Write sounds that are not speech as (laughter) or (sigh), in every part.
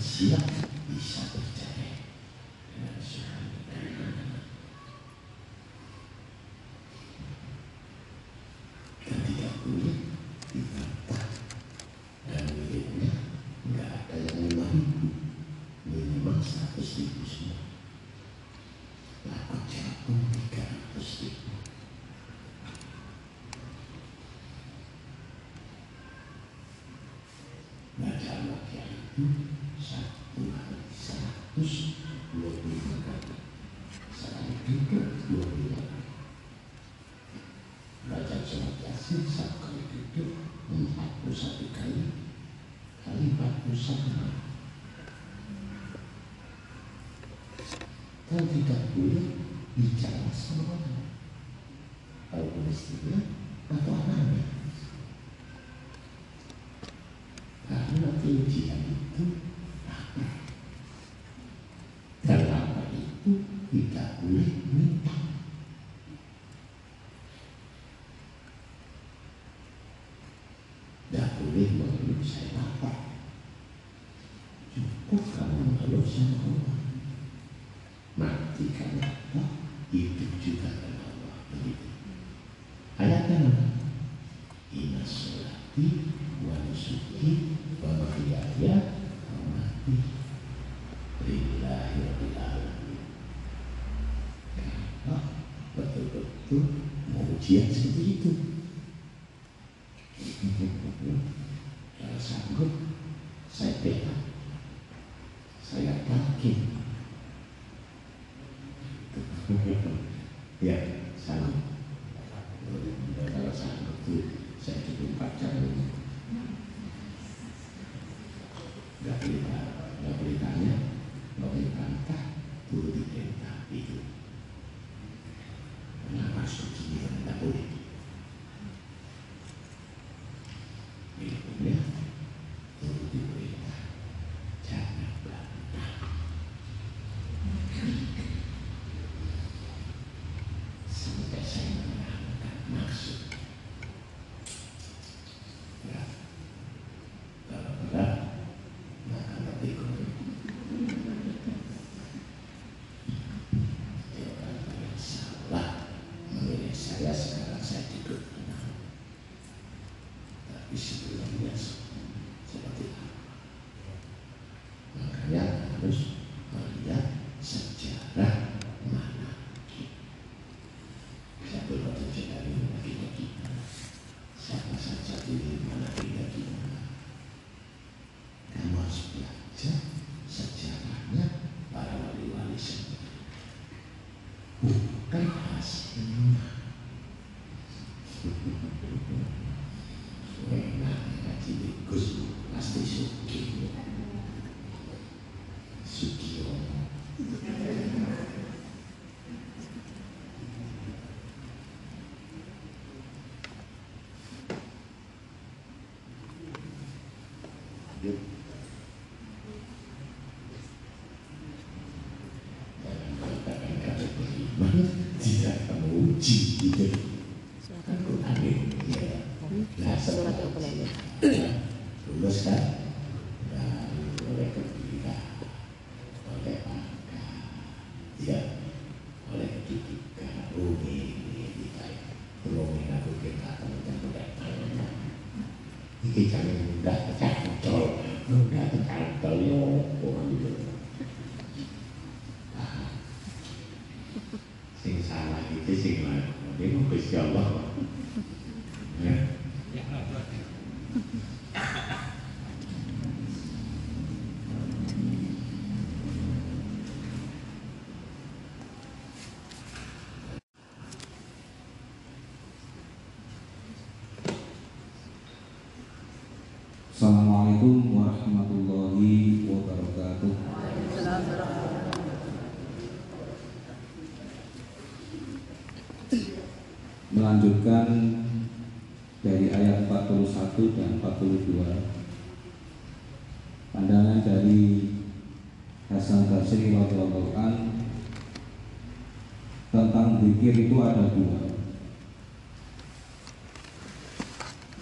习样一下。Kau tidak boleh bicara sama orang. boleh istrinya atau anaknya. Karena kejian itu apa? Dalam itu tidak boleh minta. Tidak boleh mengeluh saya apa? Cukup kamu mengeluh saya ¿Quién sedikit. Surat Al-Quran. Ya. Surat Al-Quran. melanjutkan dari ayat 41 dan 42 pandangan dari Hasan Basri radhiyallahu an tentang zikir itu ada dua.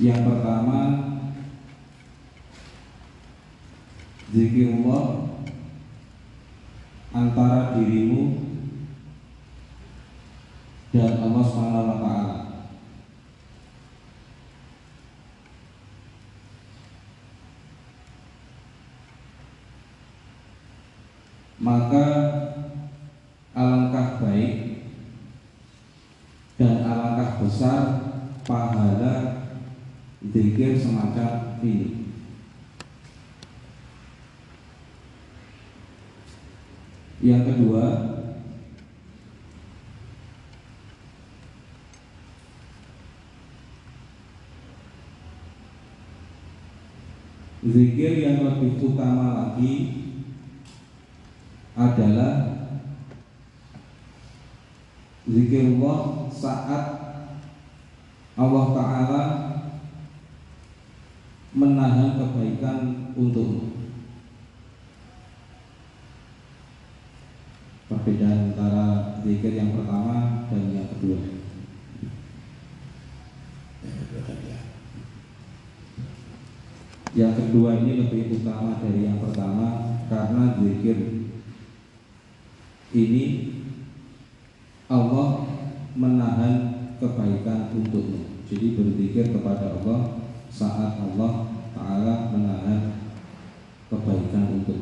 Yang pertama Yang kedua, zikir yang lebih utama lagi adalah zikir Allah saat Allah Ta'ala zikir ini Allah menahan kebaikan untukmu. Jadi berzikir kepada Allah saat Allah Ta'ala menahan kebaikan untuk.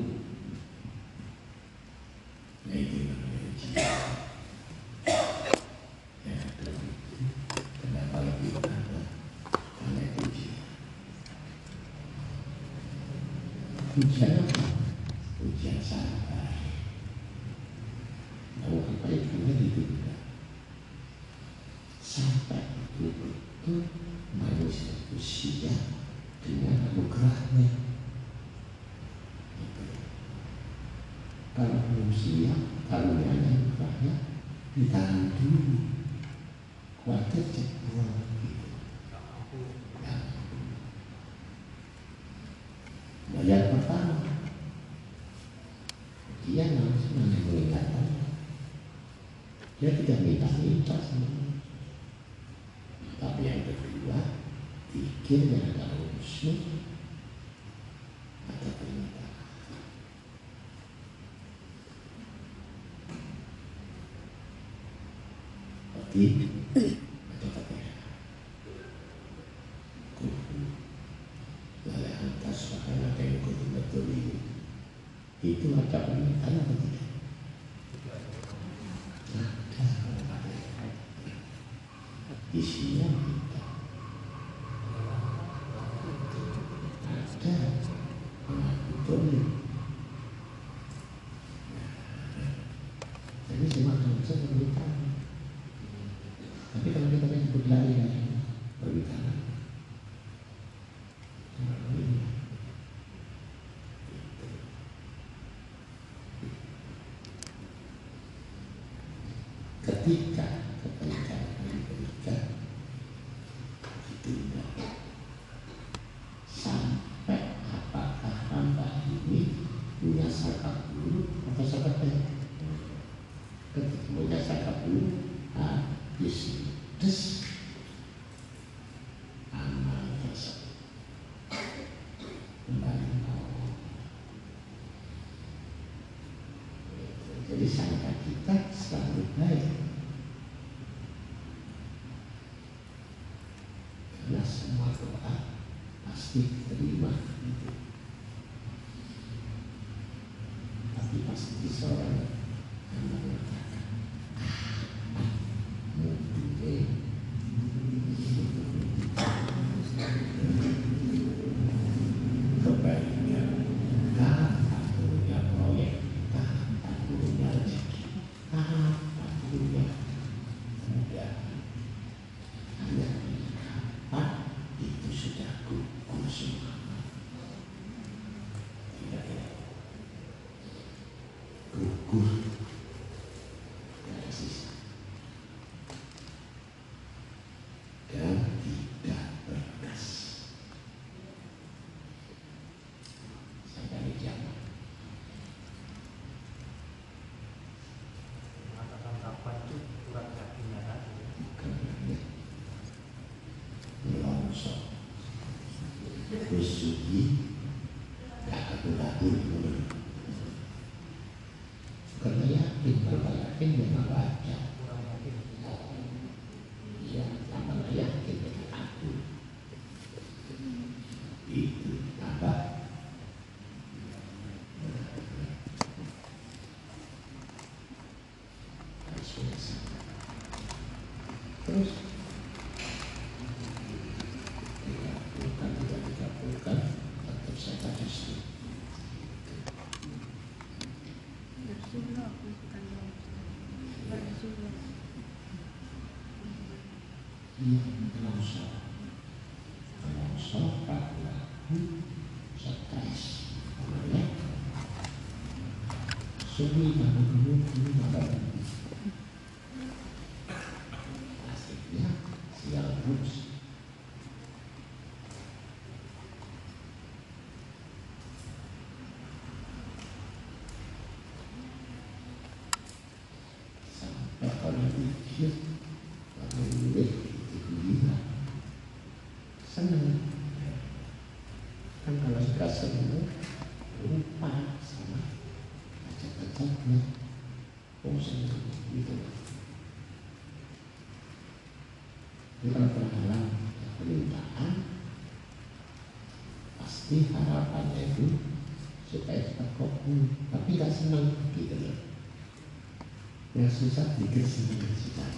Give. suci, kakak ya, beratur Mm-hmm. pasti harapannya itu supaya kita kokoh tapi nggak senang gitu loh. Yang susah bikin senang susah.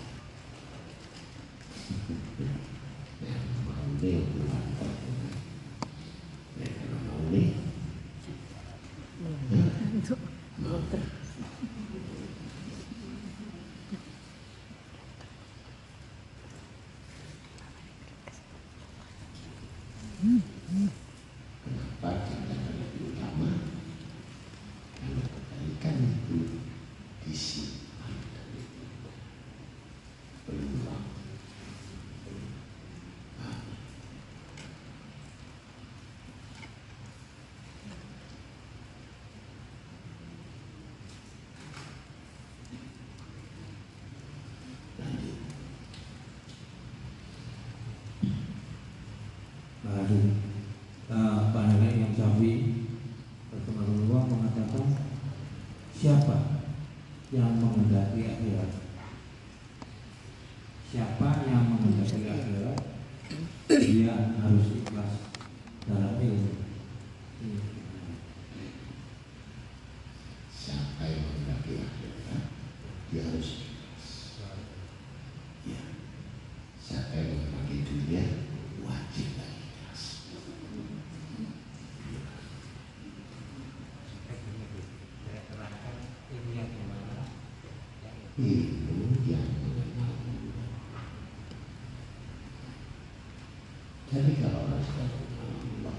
Allah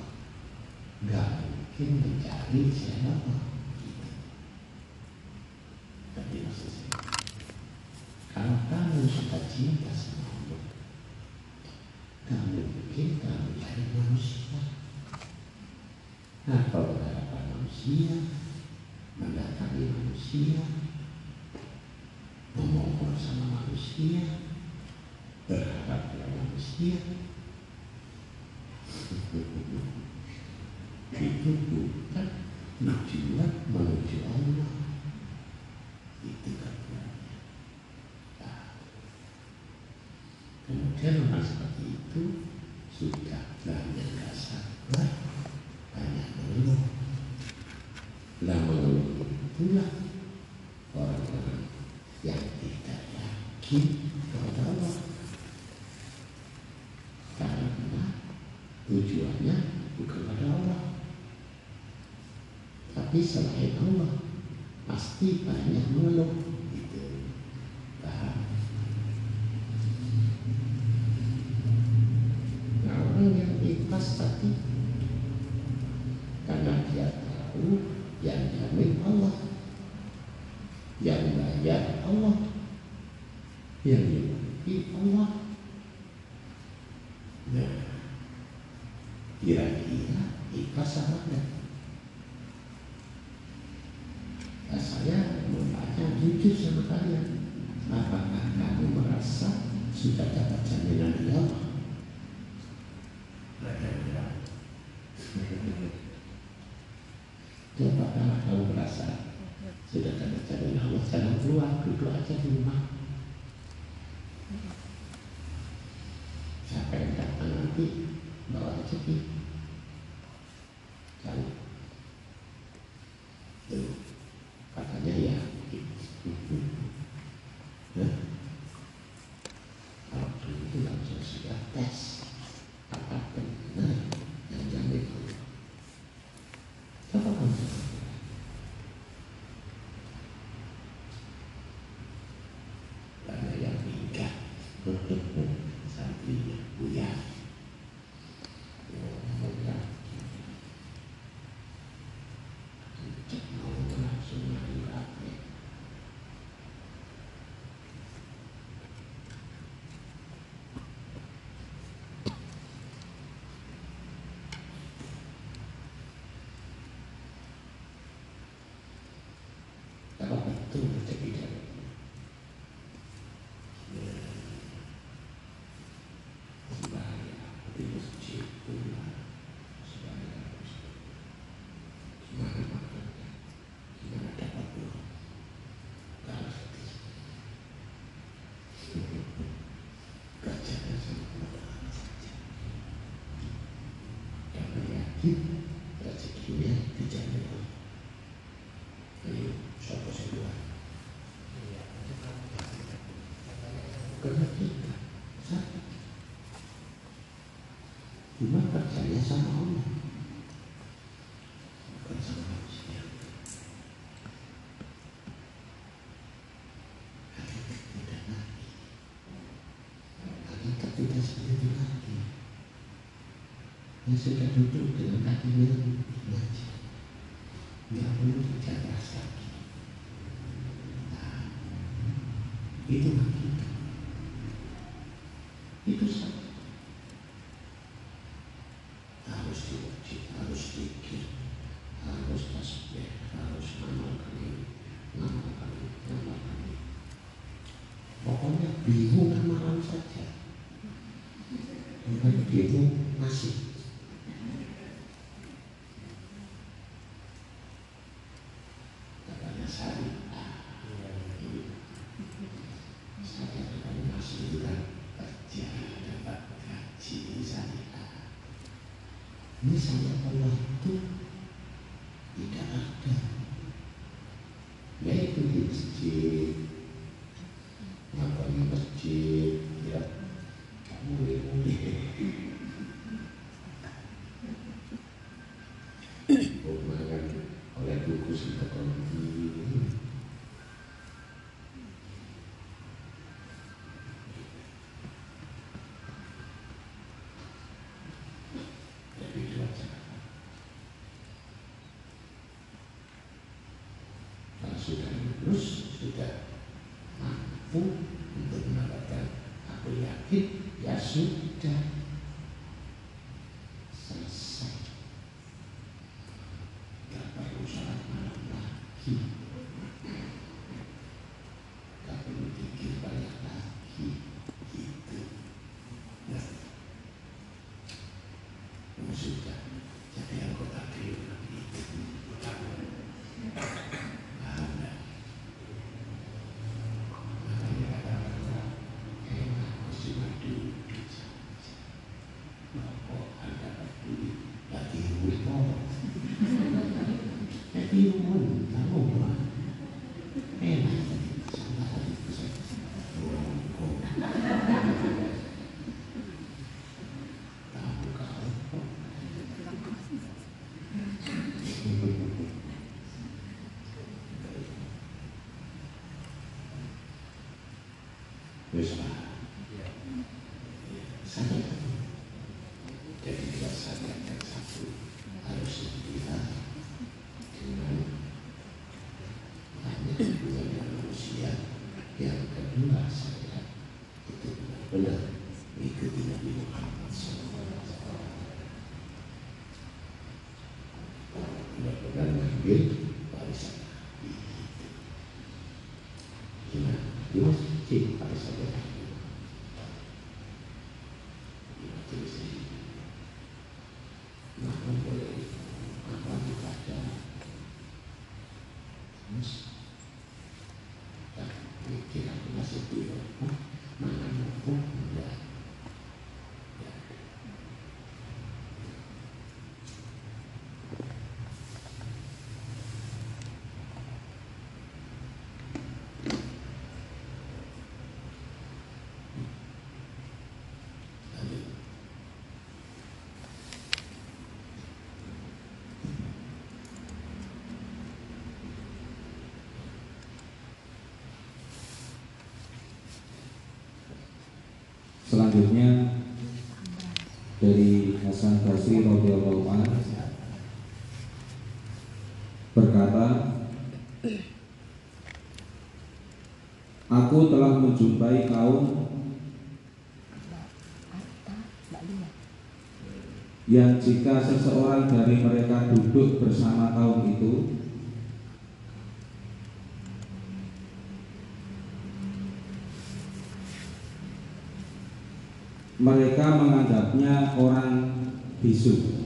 Gak mungkin mencari siapa. Tapi maksud saya Kalau kamu suka cinta sama Allah? Gak mungkin kamu cari manusia. Nah kalau harapan manusia Mendatangi manusia Memohon sama manusia Berharap dengan manusia mujizat menuju Allah itu kekurangannya nah. kemudian orang seperti itu sudah berani sự trợ giúp đỡ từ các cái bên harus sudah mampu 你会是最快乐的 selanjutnya dari Hasan Basri radhiyallahu anhu berkata Aku telah menjumpai kaum yang jika seseorang dari mereka duduk bersama kaum itu mereka menganggapnya orang bisu.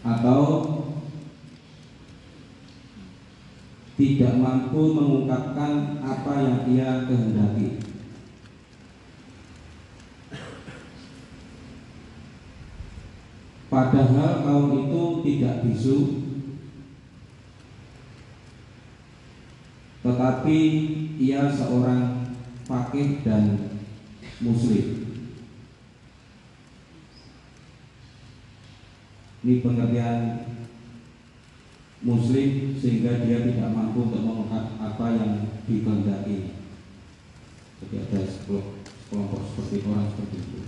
atau tidak mampu mengungkapkan apa yang ia kehendaki. Padahal kaum itu tidak bisu tetapi ia seorang fakih dan muslim. Ini pengertian muslim sehingga dia tidak mampu untuk melihat apa yang dikendaki. Jadi ada sekelompok seperti orang seperti itu.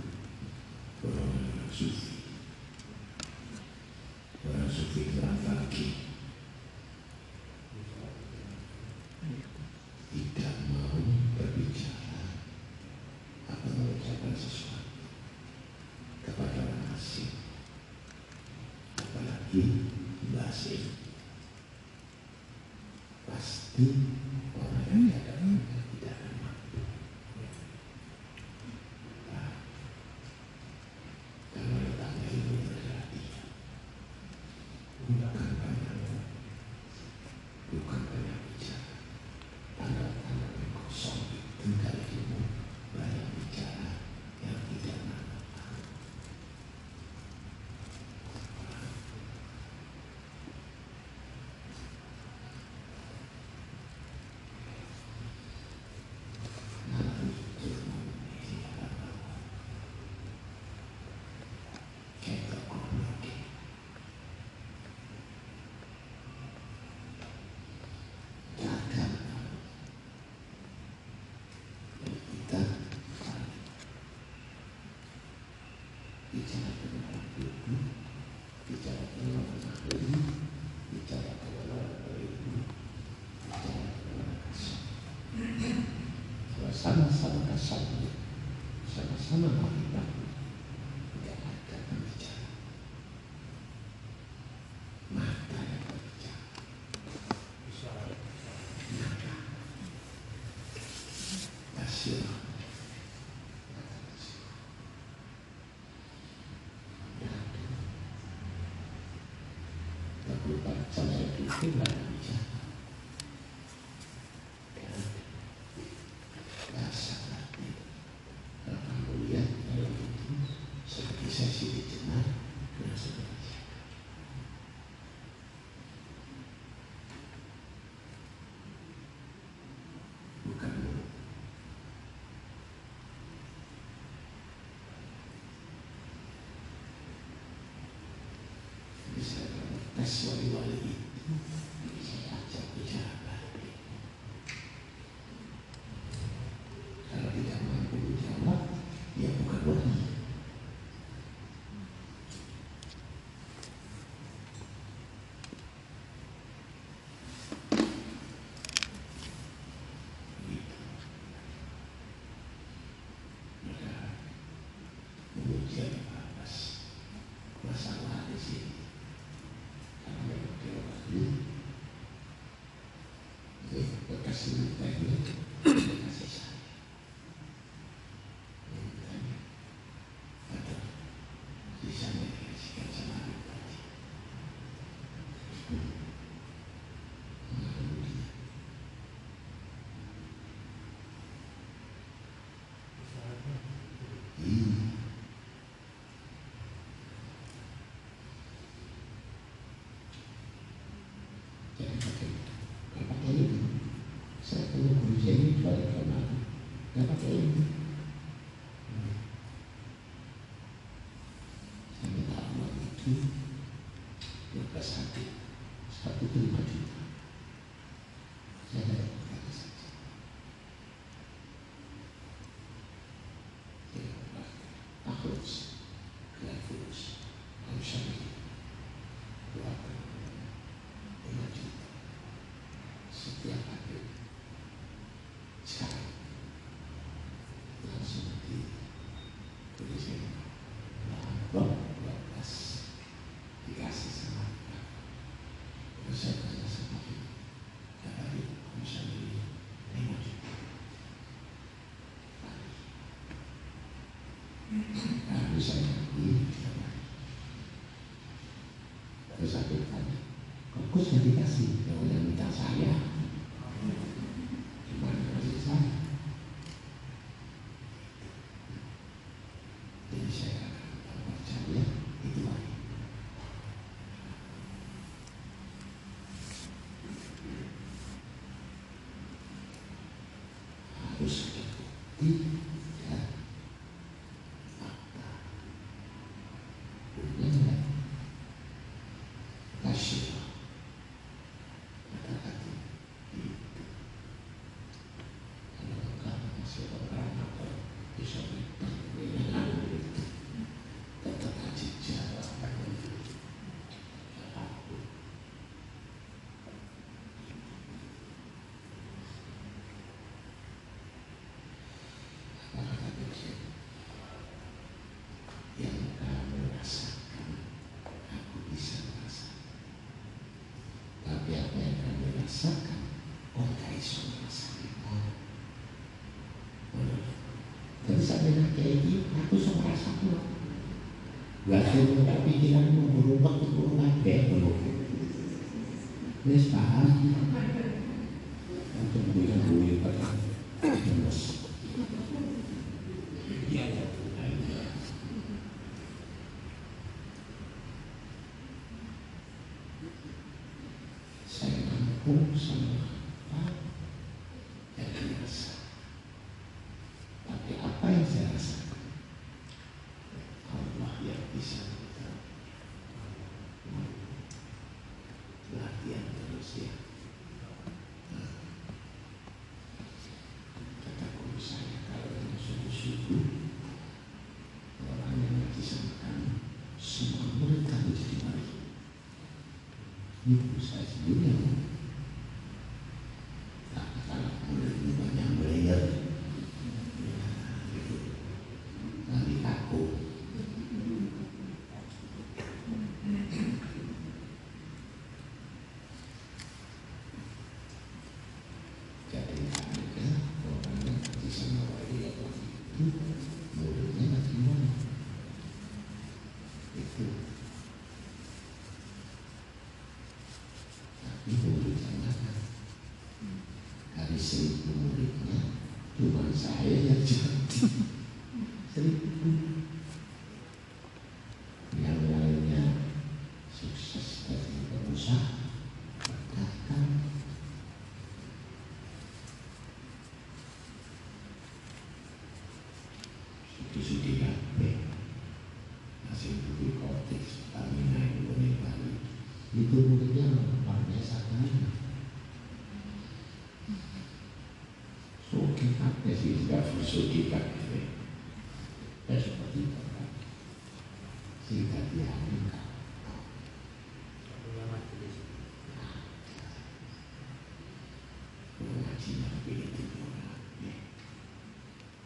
Amen. Thank you. để có thể Thank you. terus yang dikasih. Ya udah minta saya. Cuma kasih saya. Jadi saya percaya ya, itu baik. Harus ikuti Dengan keji untuk ako rasaku rasa ko. Lahat yung kapikilan mo, merubah ko po sucikan kafe, dan seperti itu sehingga dia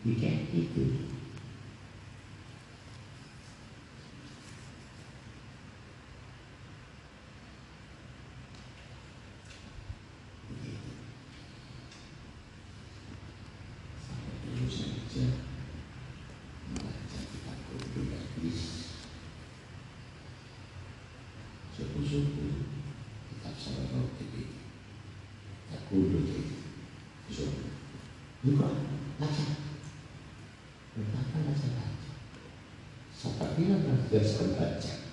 tidak itu. hampir setengah jam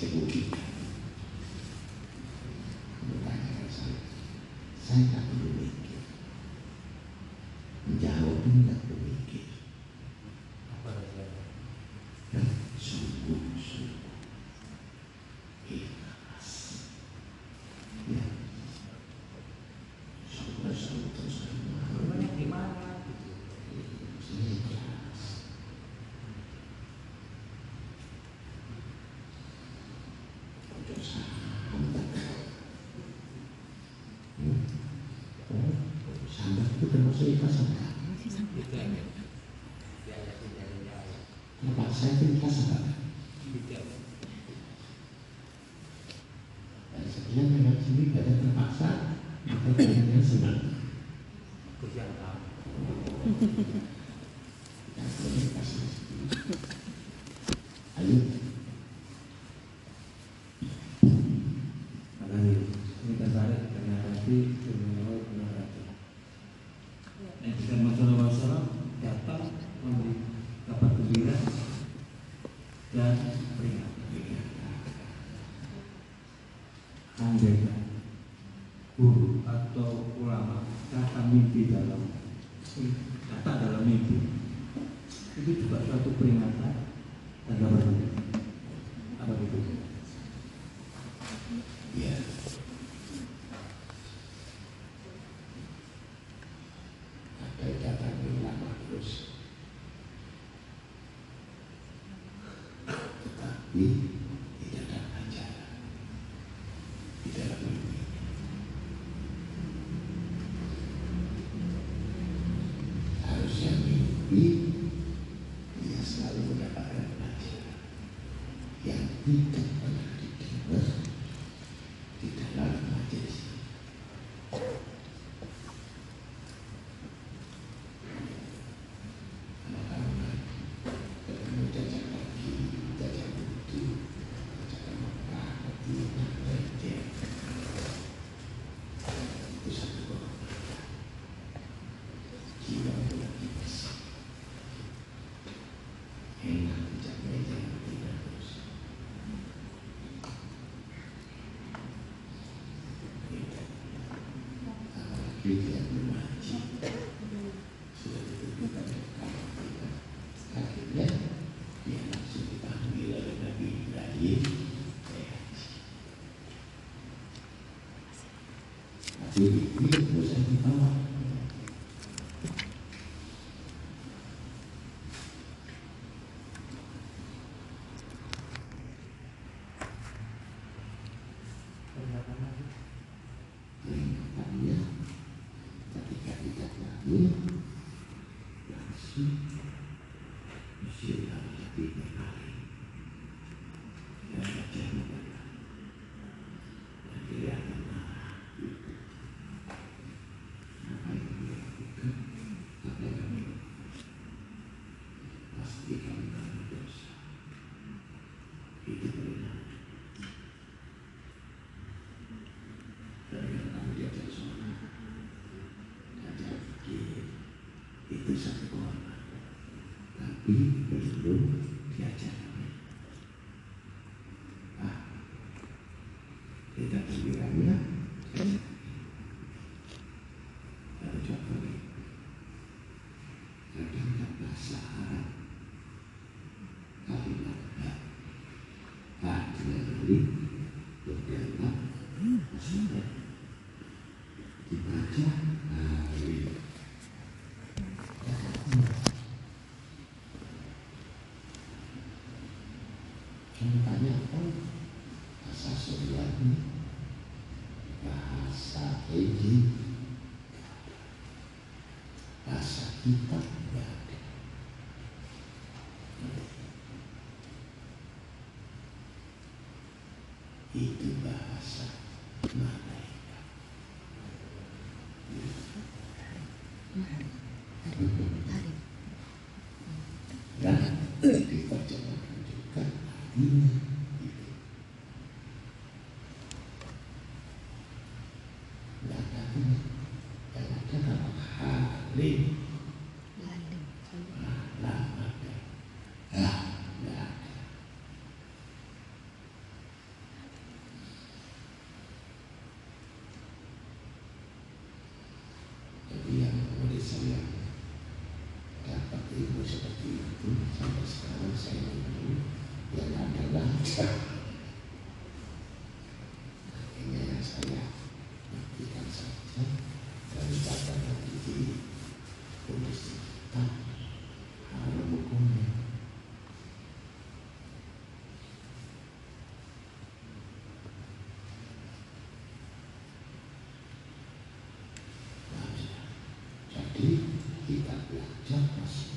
der guten cerita sama Bapak saya cerita sama Dan sekian dengan sini tidak ada terpaksa Kita dengan senang Kejangan 咦 Mm-hmm. besar akhirnya saya saja kita harus nah, jadi kita belajar masih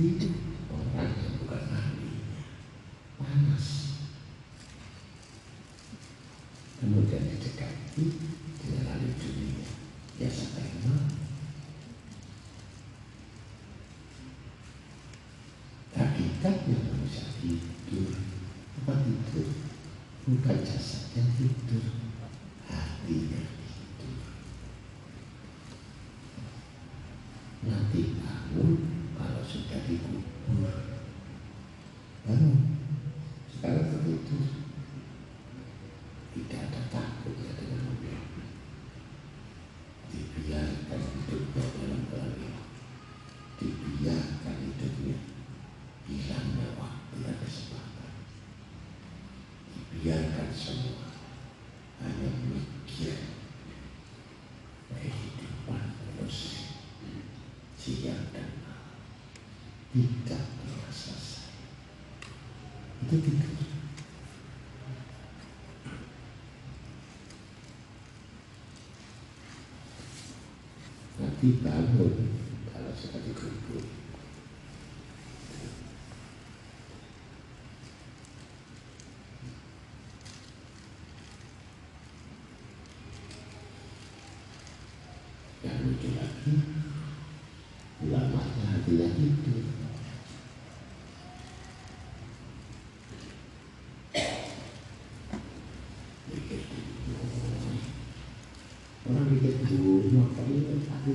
need tidak terasa. Itu tiga. Nanti bangun kalau sudah dikubur.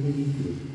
within you.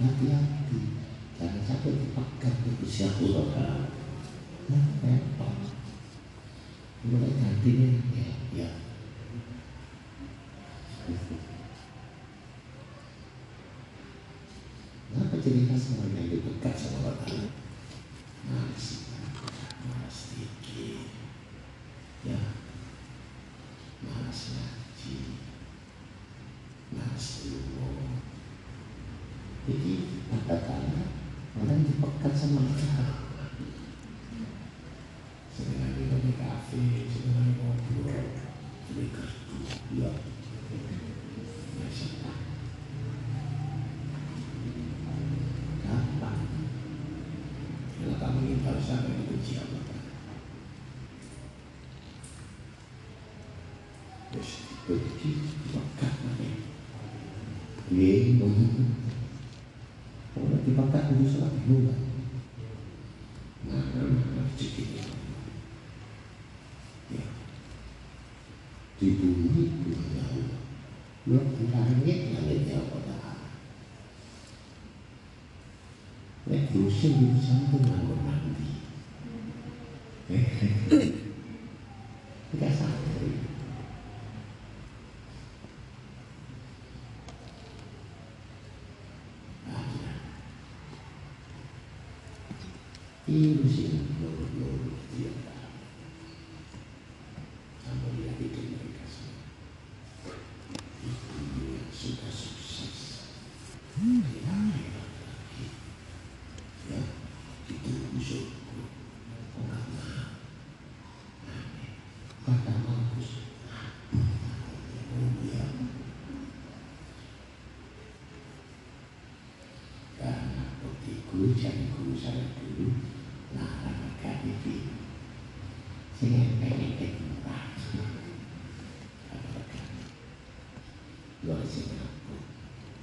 hati-hati. Jangan sampai dipakai kebersihan Allah repot mulai hatinya pergi Mekah nanti. Di Mekah sholat Di bumi dunia Allah. Langit langitnya Allah. Diusir di sana guru jadi guru saya dulu nah raga ya, ya, itu saya pengen luar sana aku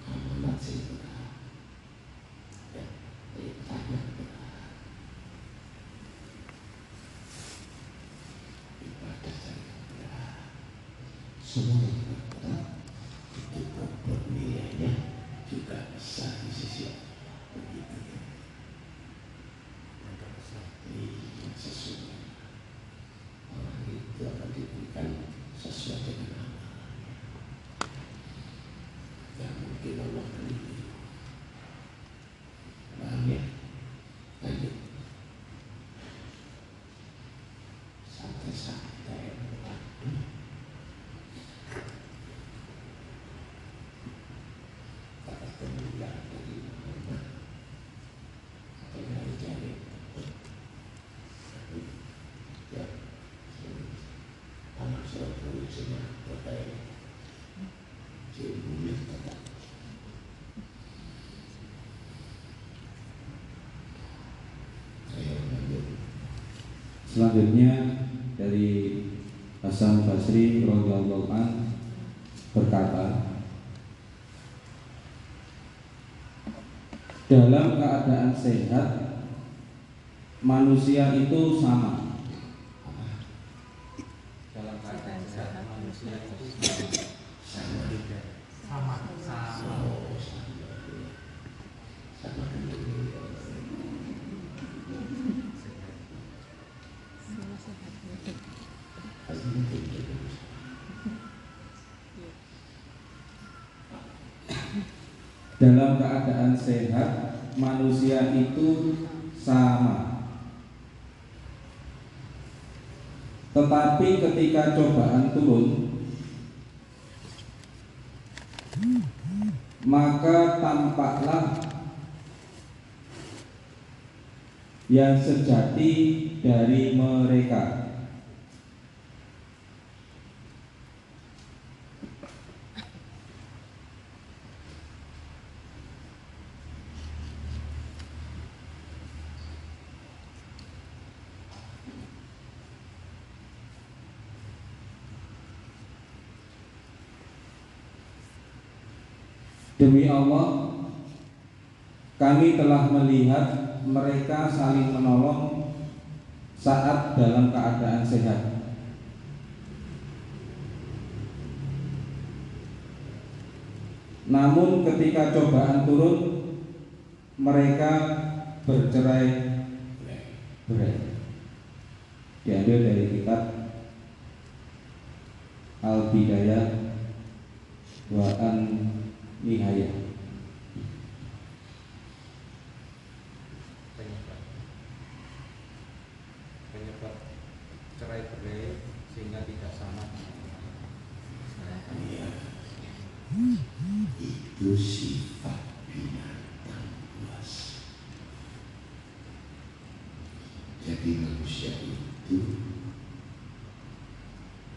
amanat sing ibadah semua Selanjutnya dari Hasan Basri radhiyallahu an berkata Dalam keadaan sehat manusia itu sama dalam keadaan sehat manusia itu sama. Sama. Dalam keadaan sehat manusia itu sama. Tetapi ketika cobaan turun maka tampaklah yang sejati dari mereka Demi Allah, kami telah melihat mereka saling menolong saat dalam keadaan sehat. Namun ketika cobaan turun, mereka bercerai berai. Diambil dari kitab Al-Bidayah wa an Nihayah Penyebab. Penyebab cerai berai sehingga tidak sama. Itu sifat binatang buas. Jadi manusia itu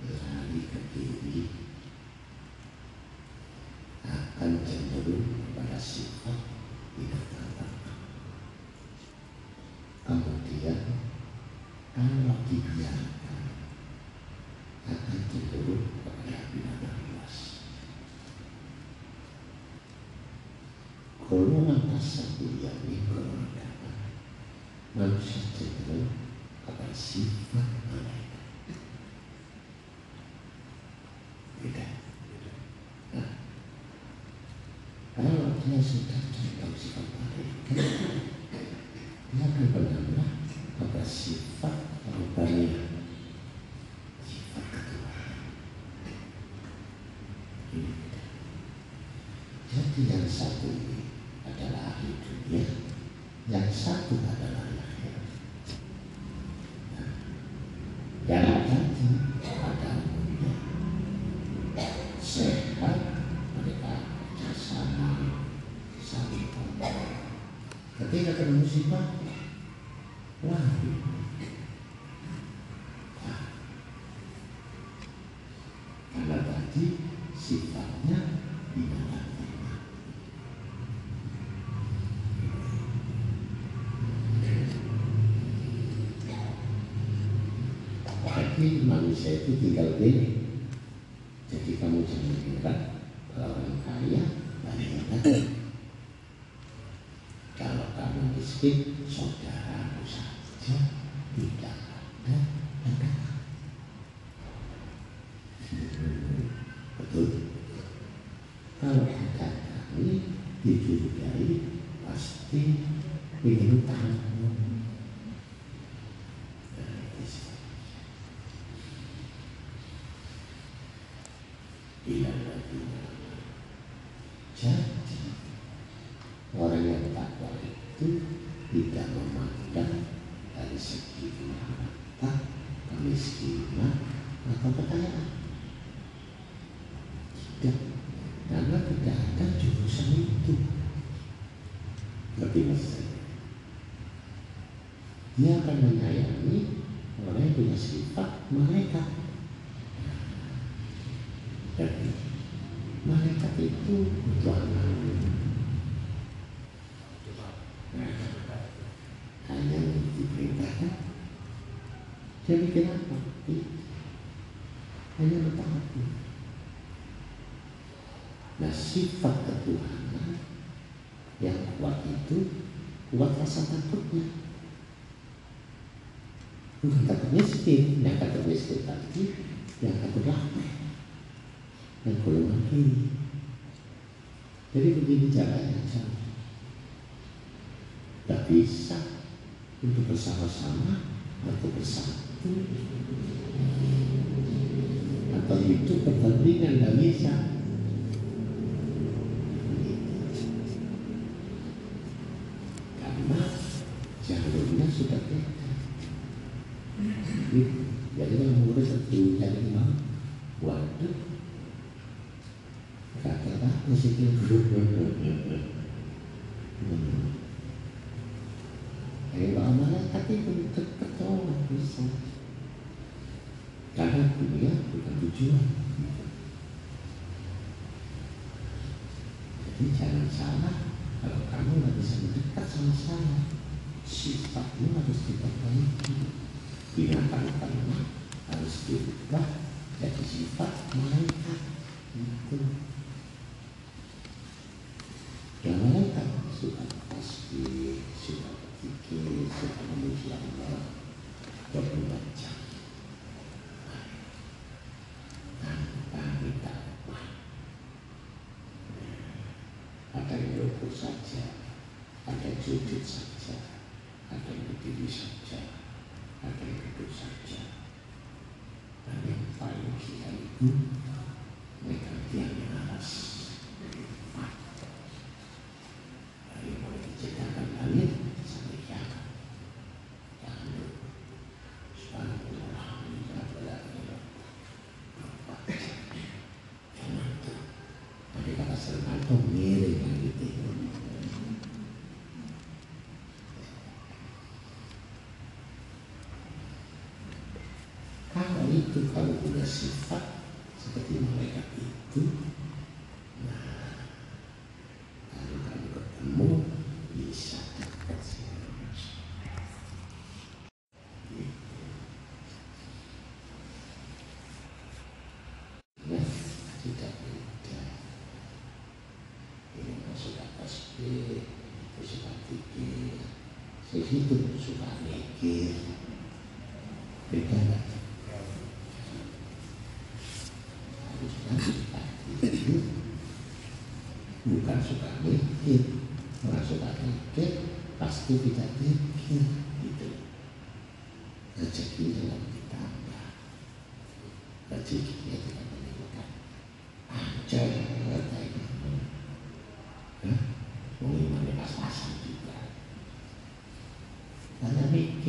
lari ke kiri akan cenderung pada sifat binatang tangkap. Kemudian kalau dibiarkan akan cenderung kepada binatang buas. Golongan tasawuf yang ini golongan apa? Manusia cenderung kepada sifat malaikat. Beda. Nah, kalau dia sudah tentang Tapi manusia itu tinggal gini. akan menyayangi orang yang punya sifat mereka. Jadi, malaikat itu butuh anak. Hanya diperintahkan. Jadi kita bukan takut miskin, yang takut miskin tadi, yang takut lapar, yang golongan lagi. Jadi begini caranya. Tidak bisa untuk bersama-sama atau bersatu atau itu kepentingan tidak bisa jalan salah kalau kamu nggak bisa mendekat sama saya sifatmu harus diperbaiki. Binatang ternak harus diperbaiki begitu suka mikir beda lah harusnya suka bukan suka mikir orang suka mikir pasti kita.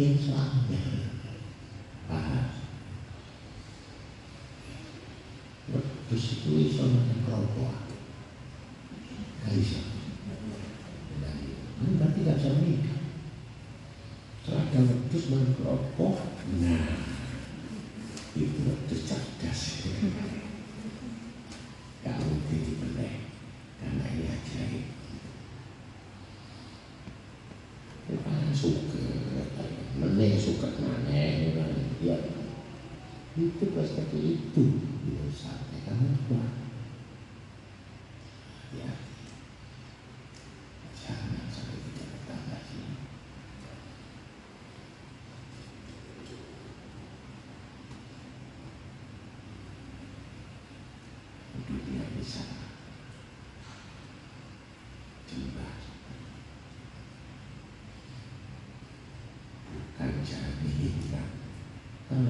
yang selamat itu bisa menyang gak bisa ini berarti gak bisa menikah. Seragam wedus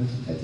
Universität.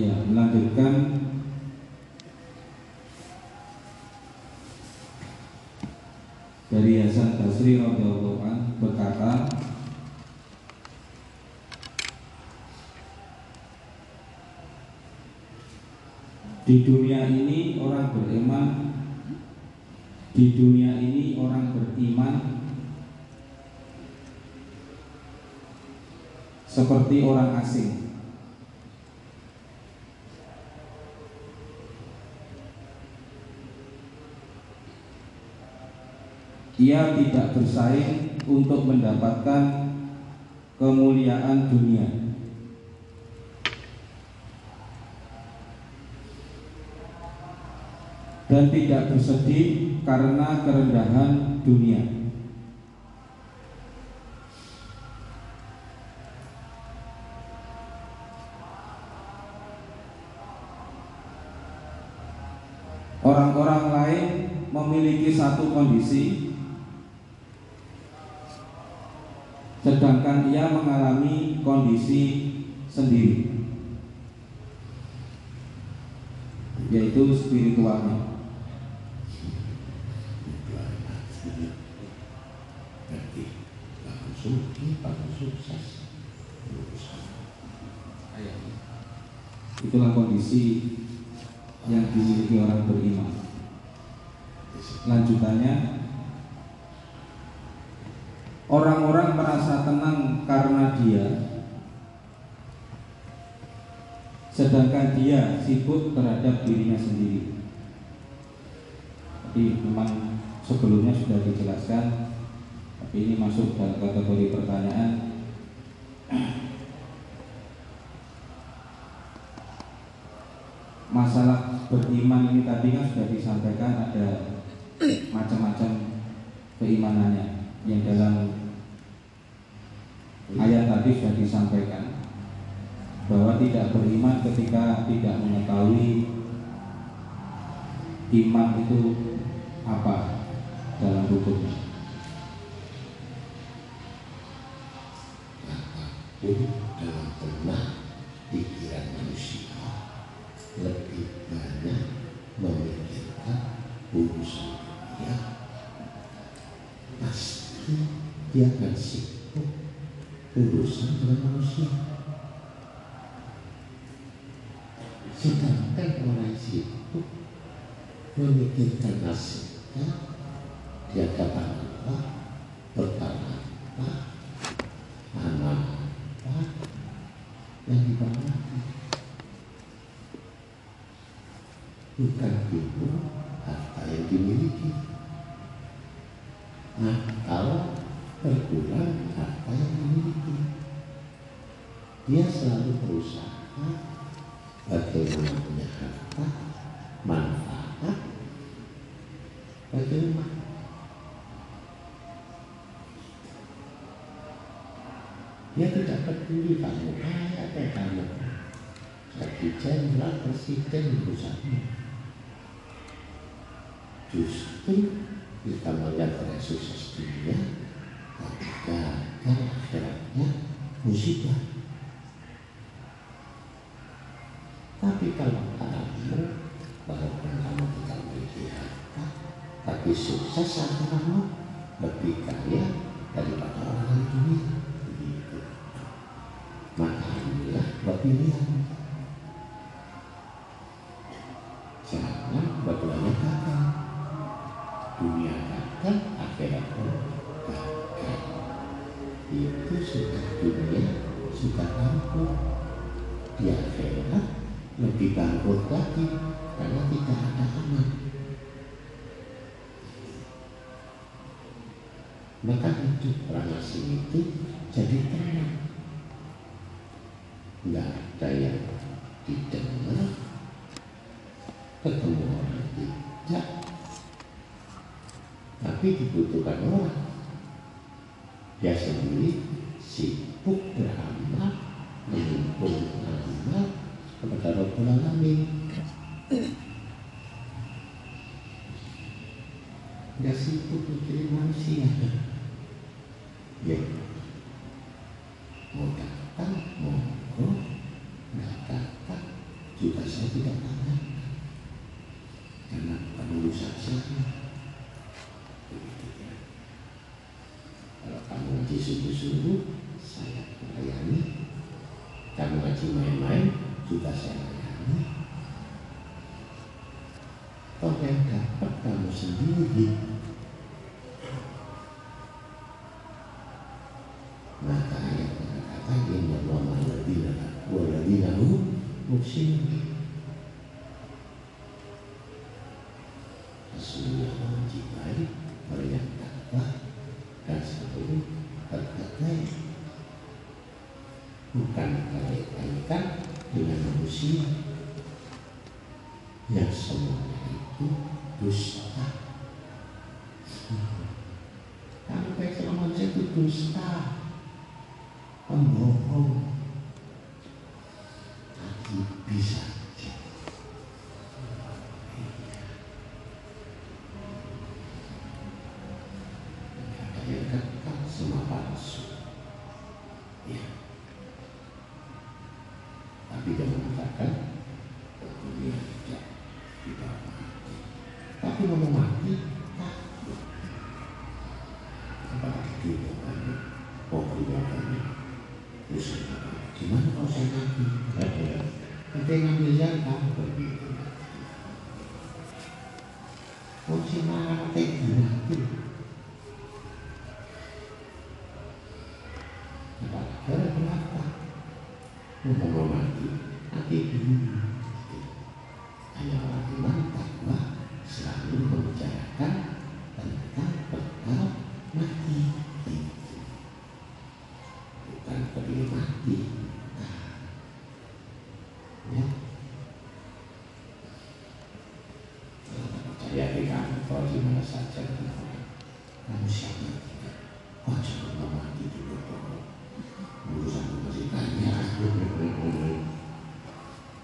Ya, melanjutkan. Dari Hasan Basri radhiyallahu berkata Di dunia ini orang beriman Di dunia ini orang beriman Seperti orang asing Ia tidak bersaing untuk mendapatkan kemuliaan dunia dan tidak bersedih karena kerendahan dunia. Orang-orang lain memiliki satu kondisi sedangkan ia mengalami kondisi sendiri yaitu spiritualnya Berarti sukses. Itulah kondisi yang dimiliki orang beriman lanjutannya orang-orang merasa tenang karena dia sedangkan dia sibuk terhadap dirinya sendiri. Jadi memang sebelumnya sudah dijelaskan tapi ini masuk dalam kategori pertanyaan. Masalah beriman ini tadi kan sudah disampaikan ada macam-macam keimanannya yang dalam ayat tadi sudah disampaikan bahwa ketika tidak mengetahui iman itu apa nasci. Dia tidak peduli kamu. Kaya atau kamu. Jadi jenderal presiden urusanmu orang diplanasi itu jadi terang nggak ada yang didengar. Ketemu orang tidak. Tapi dibutuhkan sungguh-sungguh saya layani kamu ngaji main-main juga saya layani kau yang dapat kamu sendiri maka ayat mengatakan yang Allah maha ladina wa ladina hu musyirin Evangelical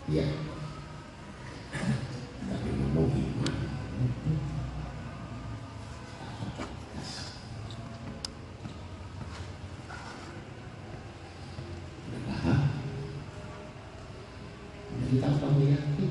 ya tapi mau gimana? Kita perlu yakin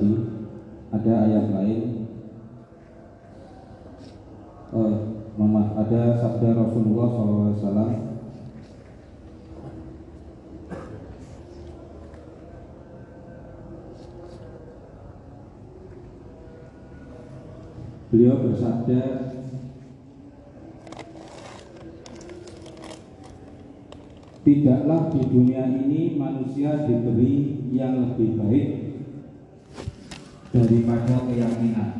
tadi ada ayat lain. Oh, ada sabda Rasulullah SAW beliau bersabda Tidaklah di dunia ini manusia diberi yang lebih baik daripada keyakinan.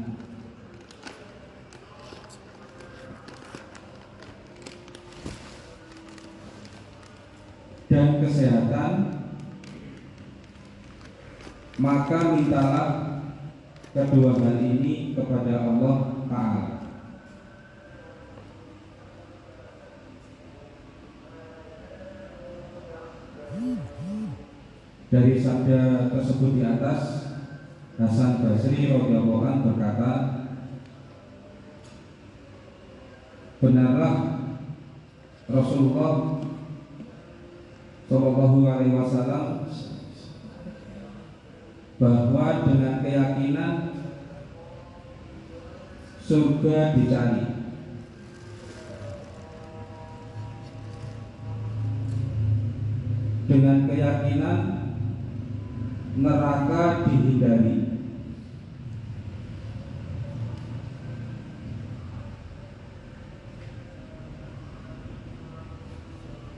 Dan kesehatan, maka mintalah kedua hal ini kepada Allah Ta'ala. Dari sabda tersebut di atas Hasan Basri radhiyallahu berkata Benarlah Rasulullah Shallallahu Alaihi Wasallam bahwa dengan keyakinan surga dicari. Dengan keyakinan neraka dihindari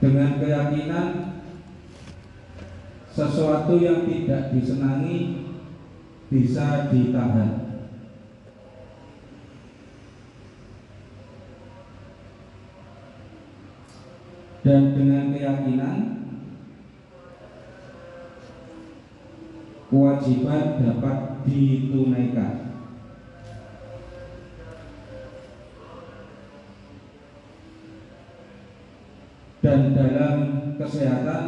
dengan keyakinan sesuatu yang tidak disenangi bisa ditahan. Dan dengan keyakinan kewajiban dapat ditunaikan dalam kesehatan.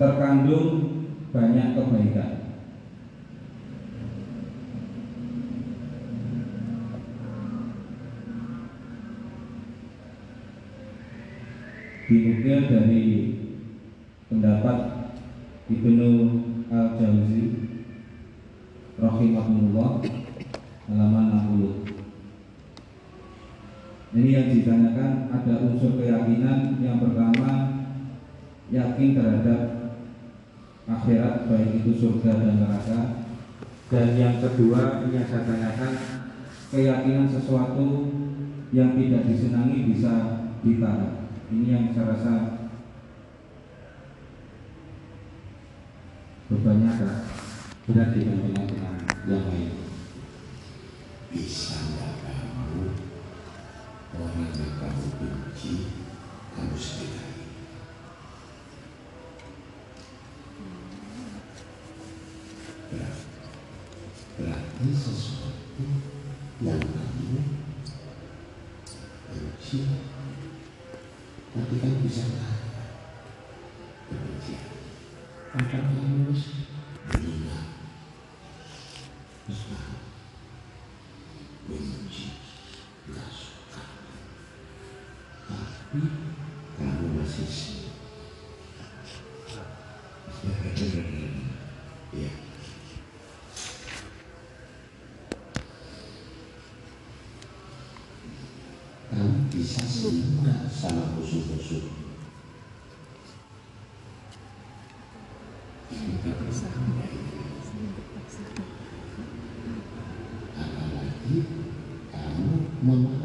Terkandung banyak kebaikan. Dinukil dari pendapat Ibnu tadi yang saya tanyakan keyakinan sesuatu yang tidak disenangi bisa ditarik. Ini yang saya rasa bebannya agak berat dibandingkan dengan yang lain. Bisa nggak kamu orang yang kamu benci kamu sendiri? this is sangat khusus-khusus. Apalagi kamu mengaku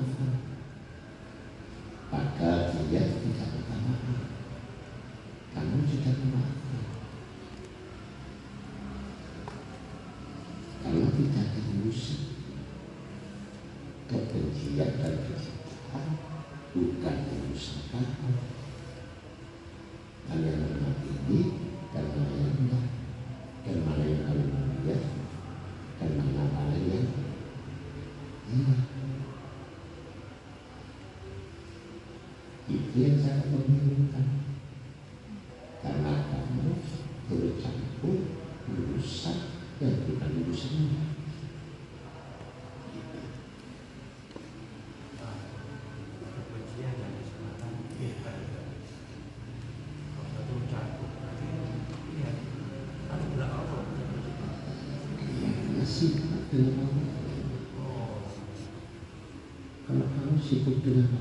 Amen.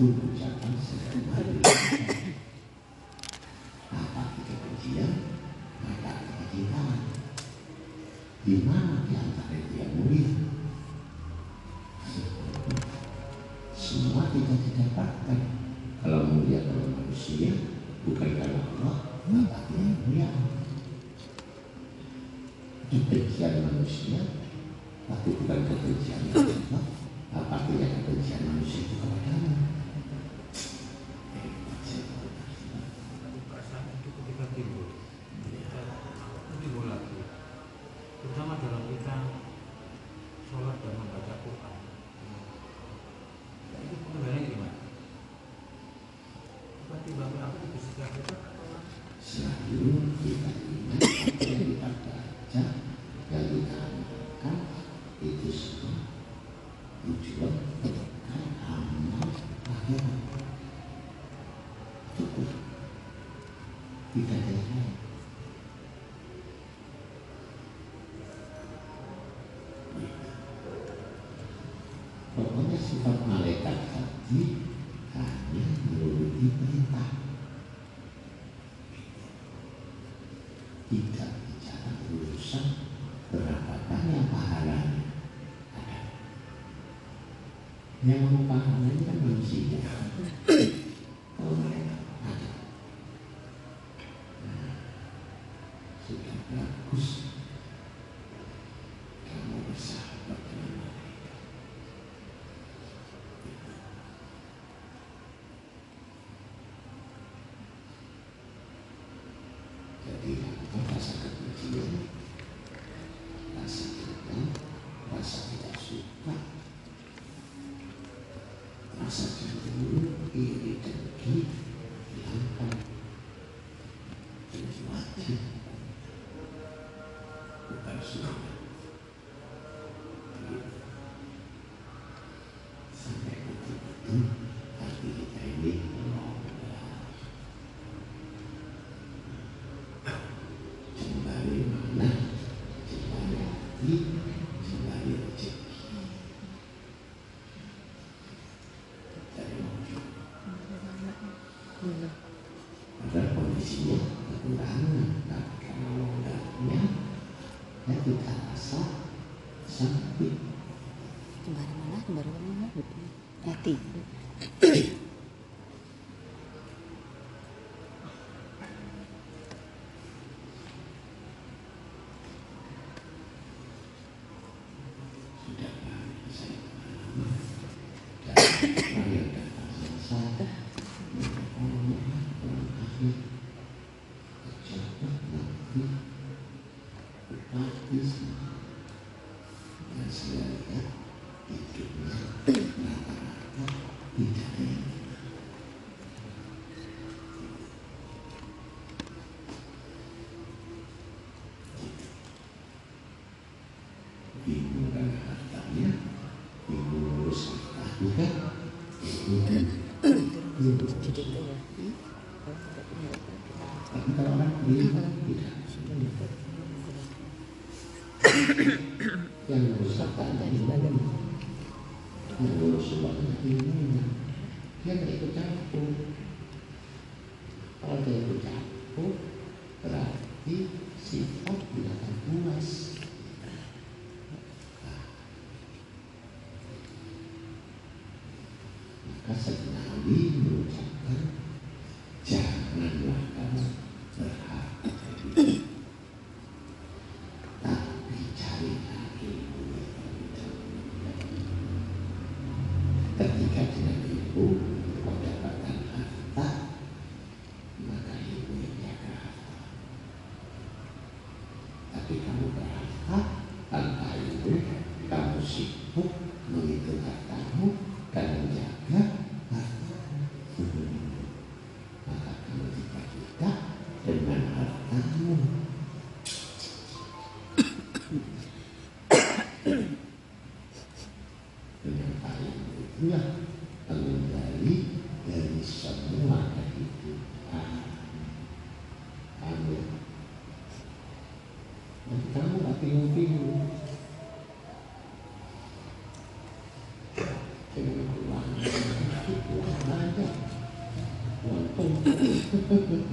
mengucapkan satu hari Bapak kita pujian, maka kita cintaan. Di mana di antara dia mulia? Semua kita didapatkan kalau mulia kalau manusia, bukan karena Allah, maka dia mulia. Kebencian manusia, tapi bukan kebencian Allah, apakah kebencian manusia itu kepada tidak. yang rusak karena ilmu. Yang rusak karena ilmunya. Dia ikut campur. Gracias. (laughs)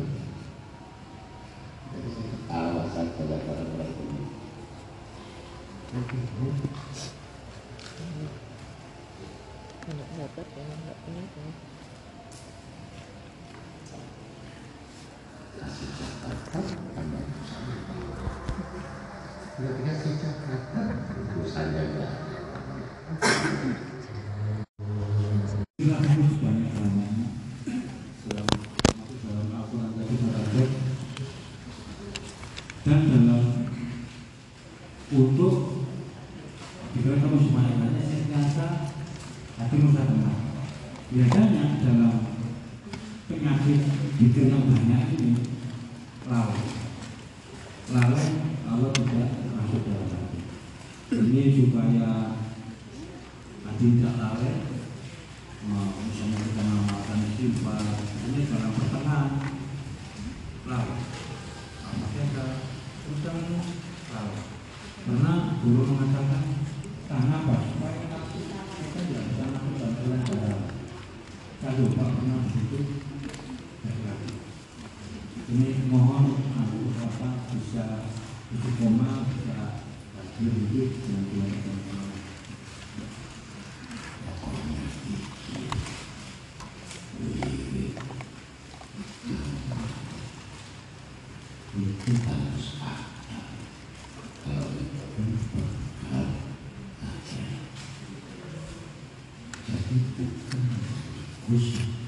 50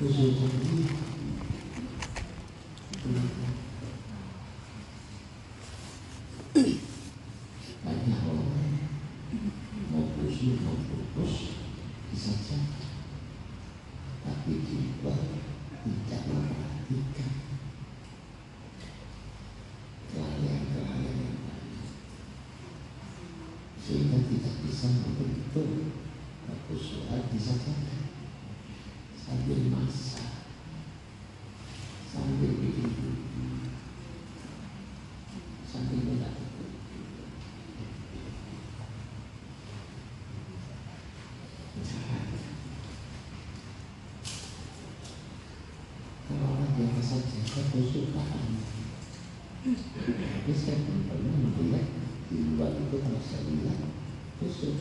就是 esa culpa no y lo la sanidad. Eso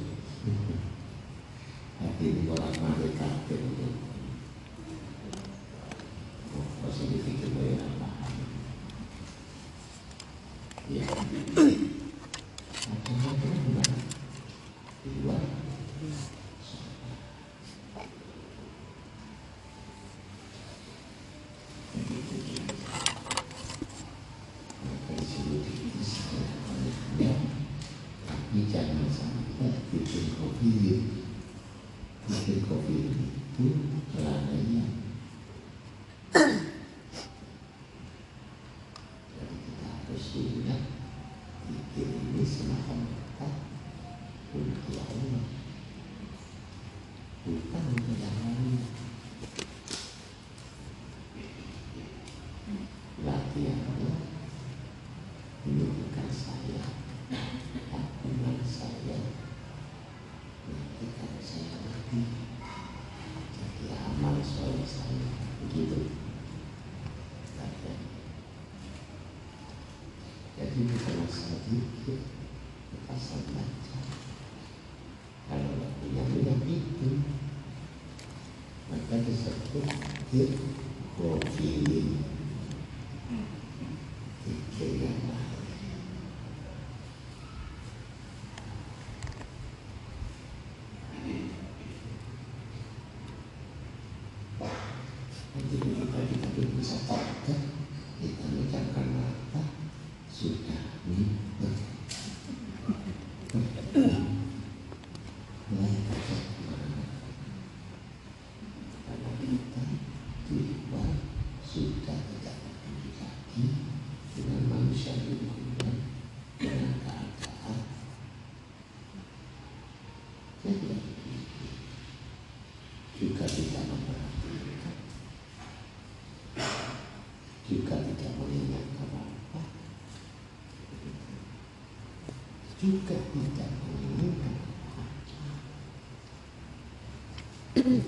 Yeah. juga tidak menentukan.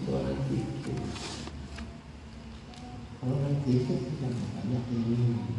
Orang itu, orang itu tidak banyak minum.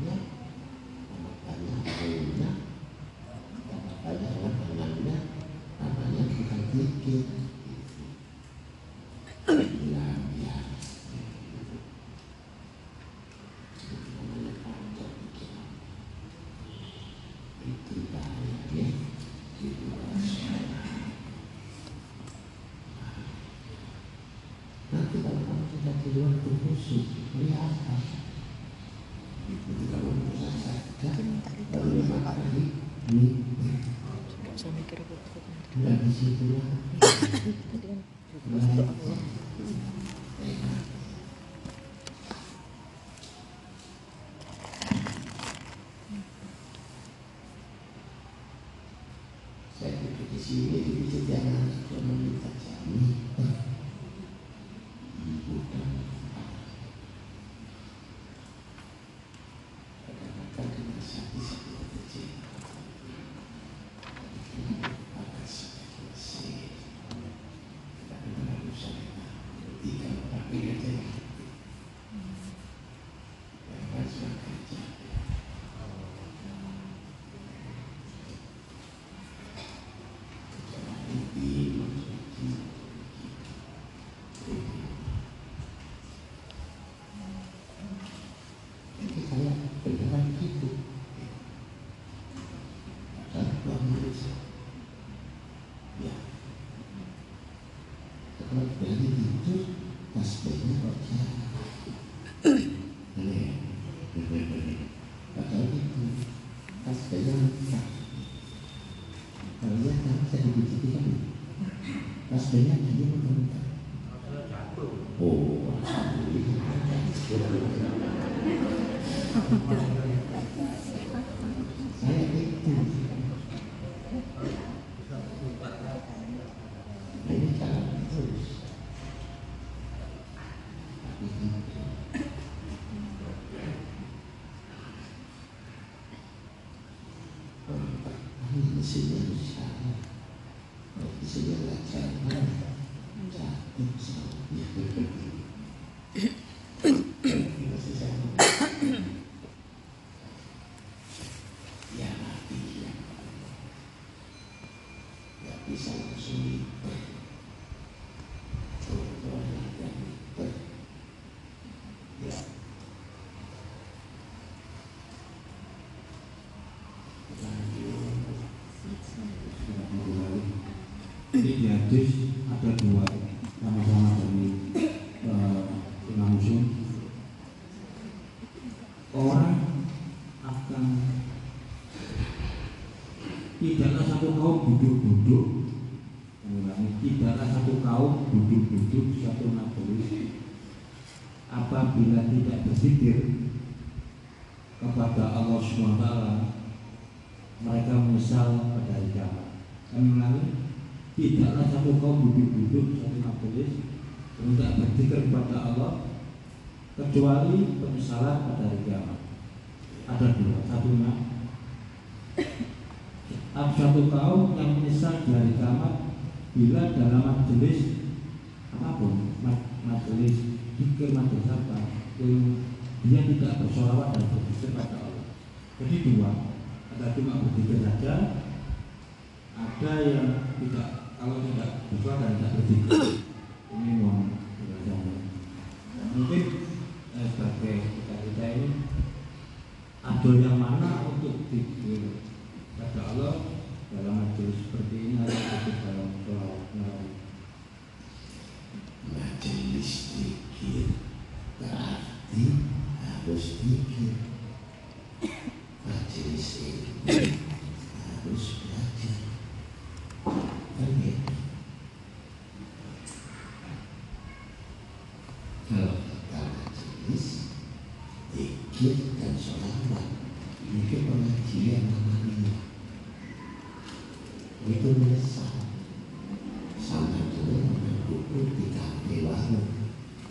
Sini di sini. jangan cuma minta jami ibu dan kadang-kadang dengan sakit-sakit kecil akan sakit kecil tapi kalau saya tiga tapi kerja yang harus kerja Jadi saya beneran gitu. Saya pulang Indonesia. Ya. Dari itu, tasbihnya. Aneh. Padahal itu tasbihnya lengkap. Kalau lihat kan saya dibijitin kan. Tasbihnya jadi jatuh. Oh. Saya itu. Nah, ini cara terus. Tapi itu. Ini mesinnya rusak. Kalau mesinnya nggak jalan, jatuh soalnya. Masih sama. Ya mati ya. Nggak bisa langsung lipat. Tuh, yang lipat. Ya. Jadi di hadis ada dua sama-sama dari eh, Imam. Orang akan tidaklah satu kaum duduk-duduk mengulangi tidaklah satu kaum duduk-duduk di satu majelis apabila tidak berzikir kepada Allah SWT mereka menyesal pada hari kiamat. Kami ulangi, tidaklah satu kaum duduk-duduk di satu majelis tidak berzikir kepada Allah kecuali penyesalan pada hari kiamat. Ada dua, satunya ada satu kaum yang menyesal di hari kiamat bila dalam majelis apa pun ma- majelis zikir majelis apa dia tidak bersolawat dan berzikir pada Allah. Jadi dua, ada cuma berzikir saja, ada yang tidak kalau tidak bersolat dan tidak berzikir. Ini mohon penjelasannya. Mungkin eh, sebagai kita kita ini ada yang mana untuk zikir pada Allah dalam majelis seperti ini ada zikir dalam sholawat Nabi. Majelis zikir berarti harus zikir. Majelis ilmu harus belajar. Kan gitu. Kalau kita majelis dan sholawat itu pengajian namanya. Itu menyesal sampai dulu mengukur di kafe warung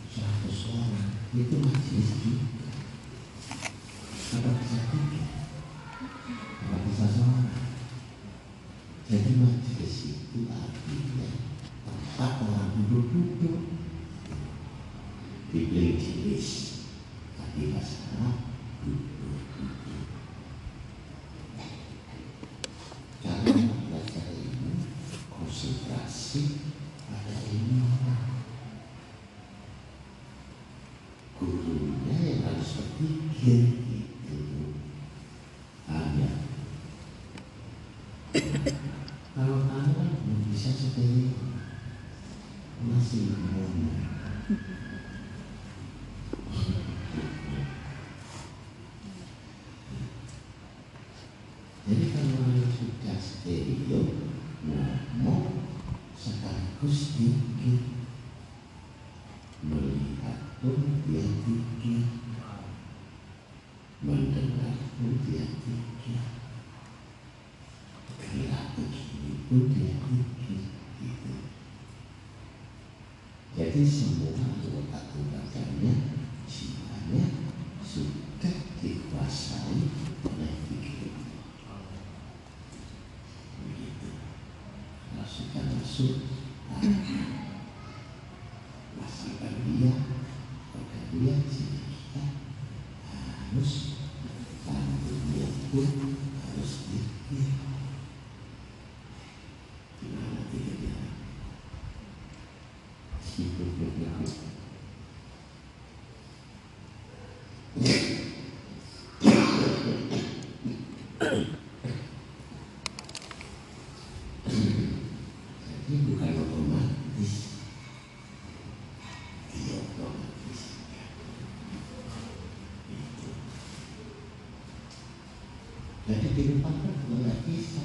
seratus orang. Itu majelis juga. Apa bisa tiga? Apa bisa sholat? Jadi majelis itu artinya tempat orang duduk-duduk. Dibeli jenis tapi bahasa Arab duduk-duduk peace.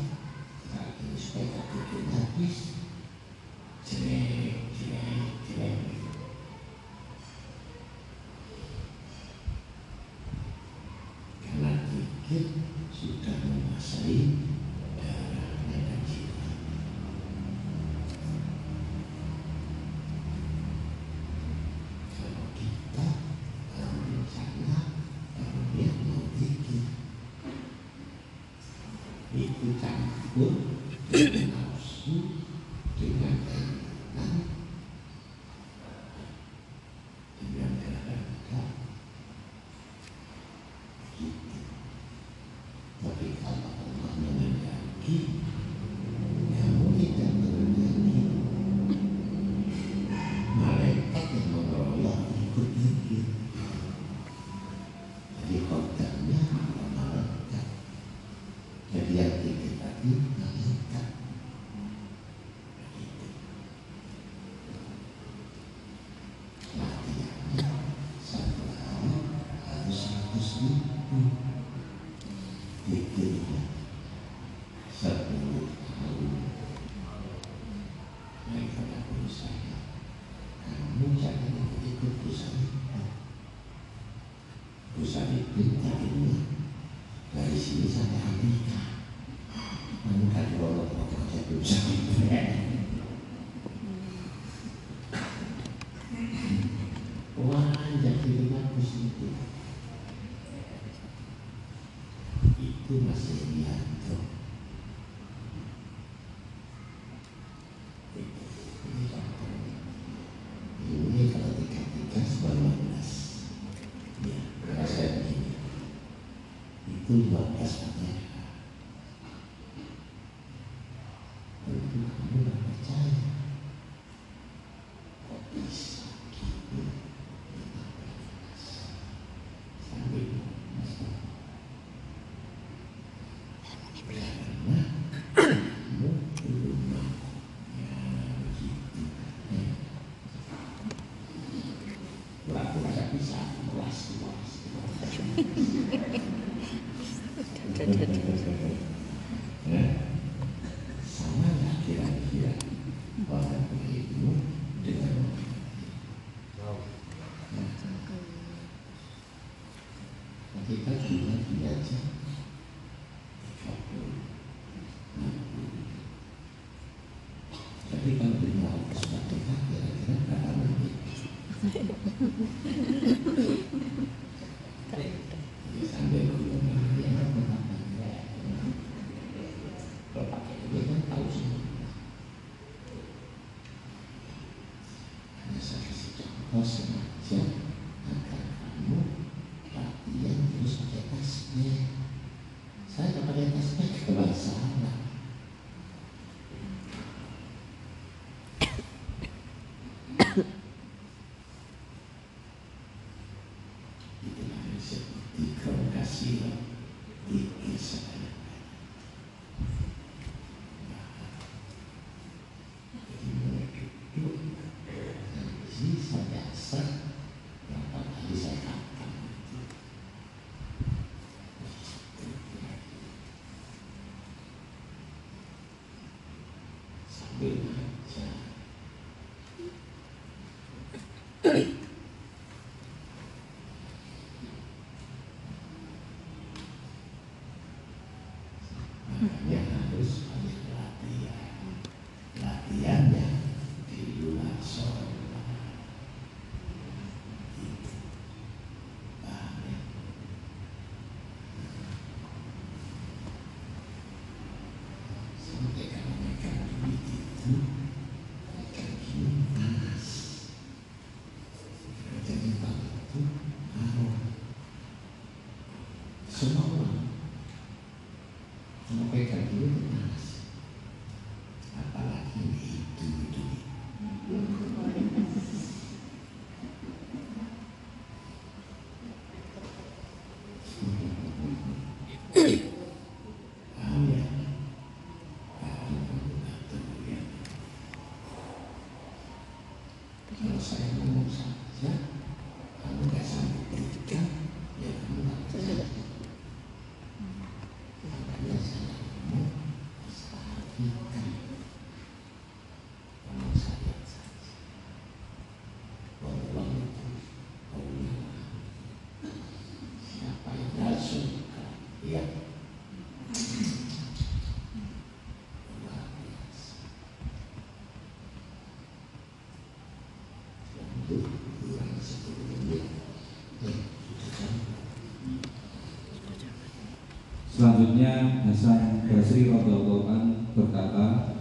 Selanjutnya Hasan Basri radhiyallahu berkata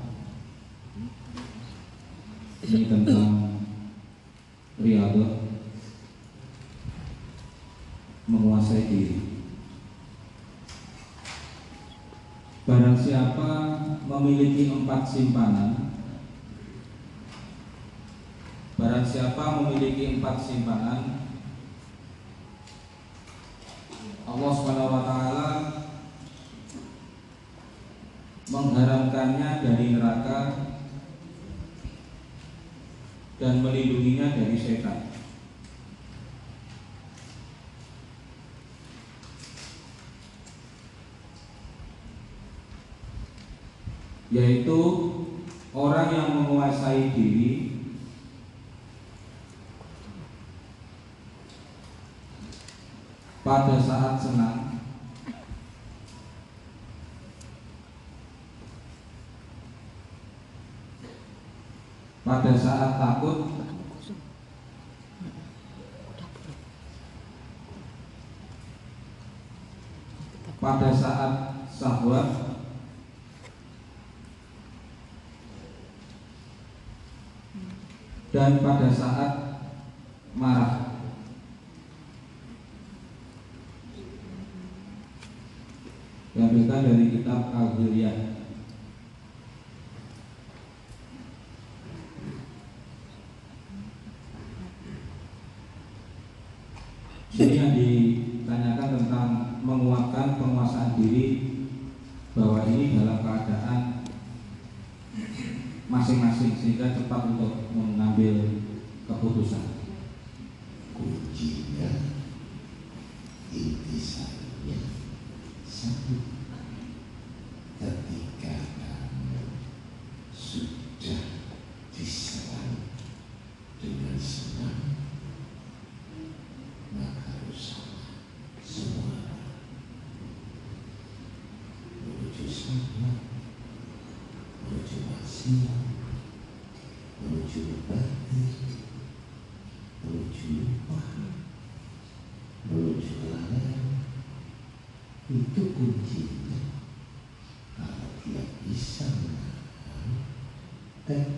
ini tentang riadah menguasai diri. Barang siapa memiliki empat simpanan Barang siapa memiliki empat simpanan pada saat senang. Pada saat takut. Pada saat sahur dan pada saat a Deus.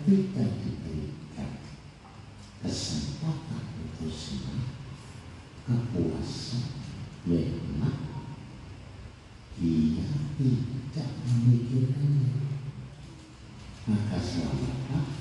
ketika diberikan kesempatan untuk semua kepuasan memang dia tidak memikirkannya. Maka selamatlah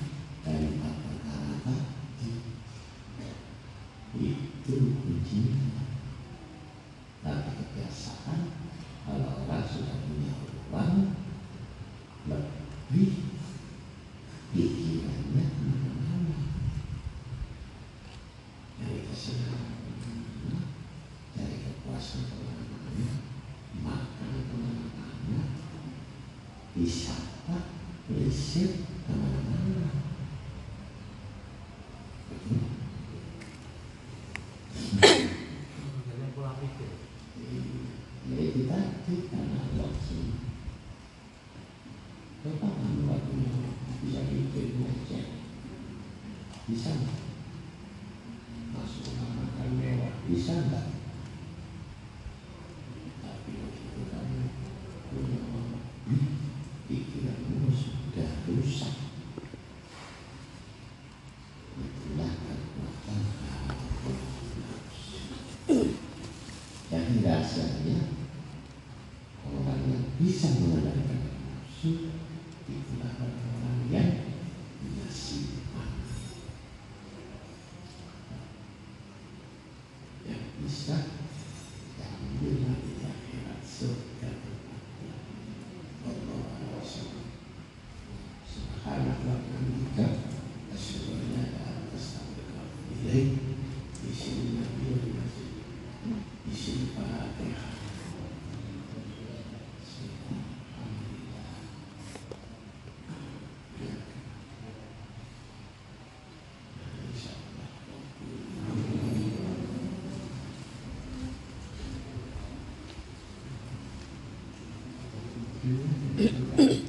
Mm-hmm.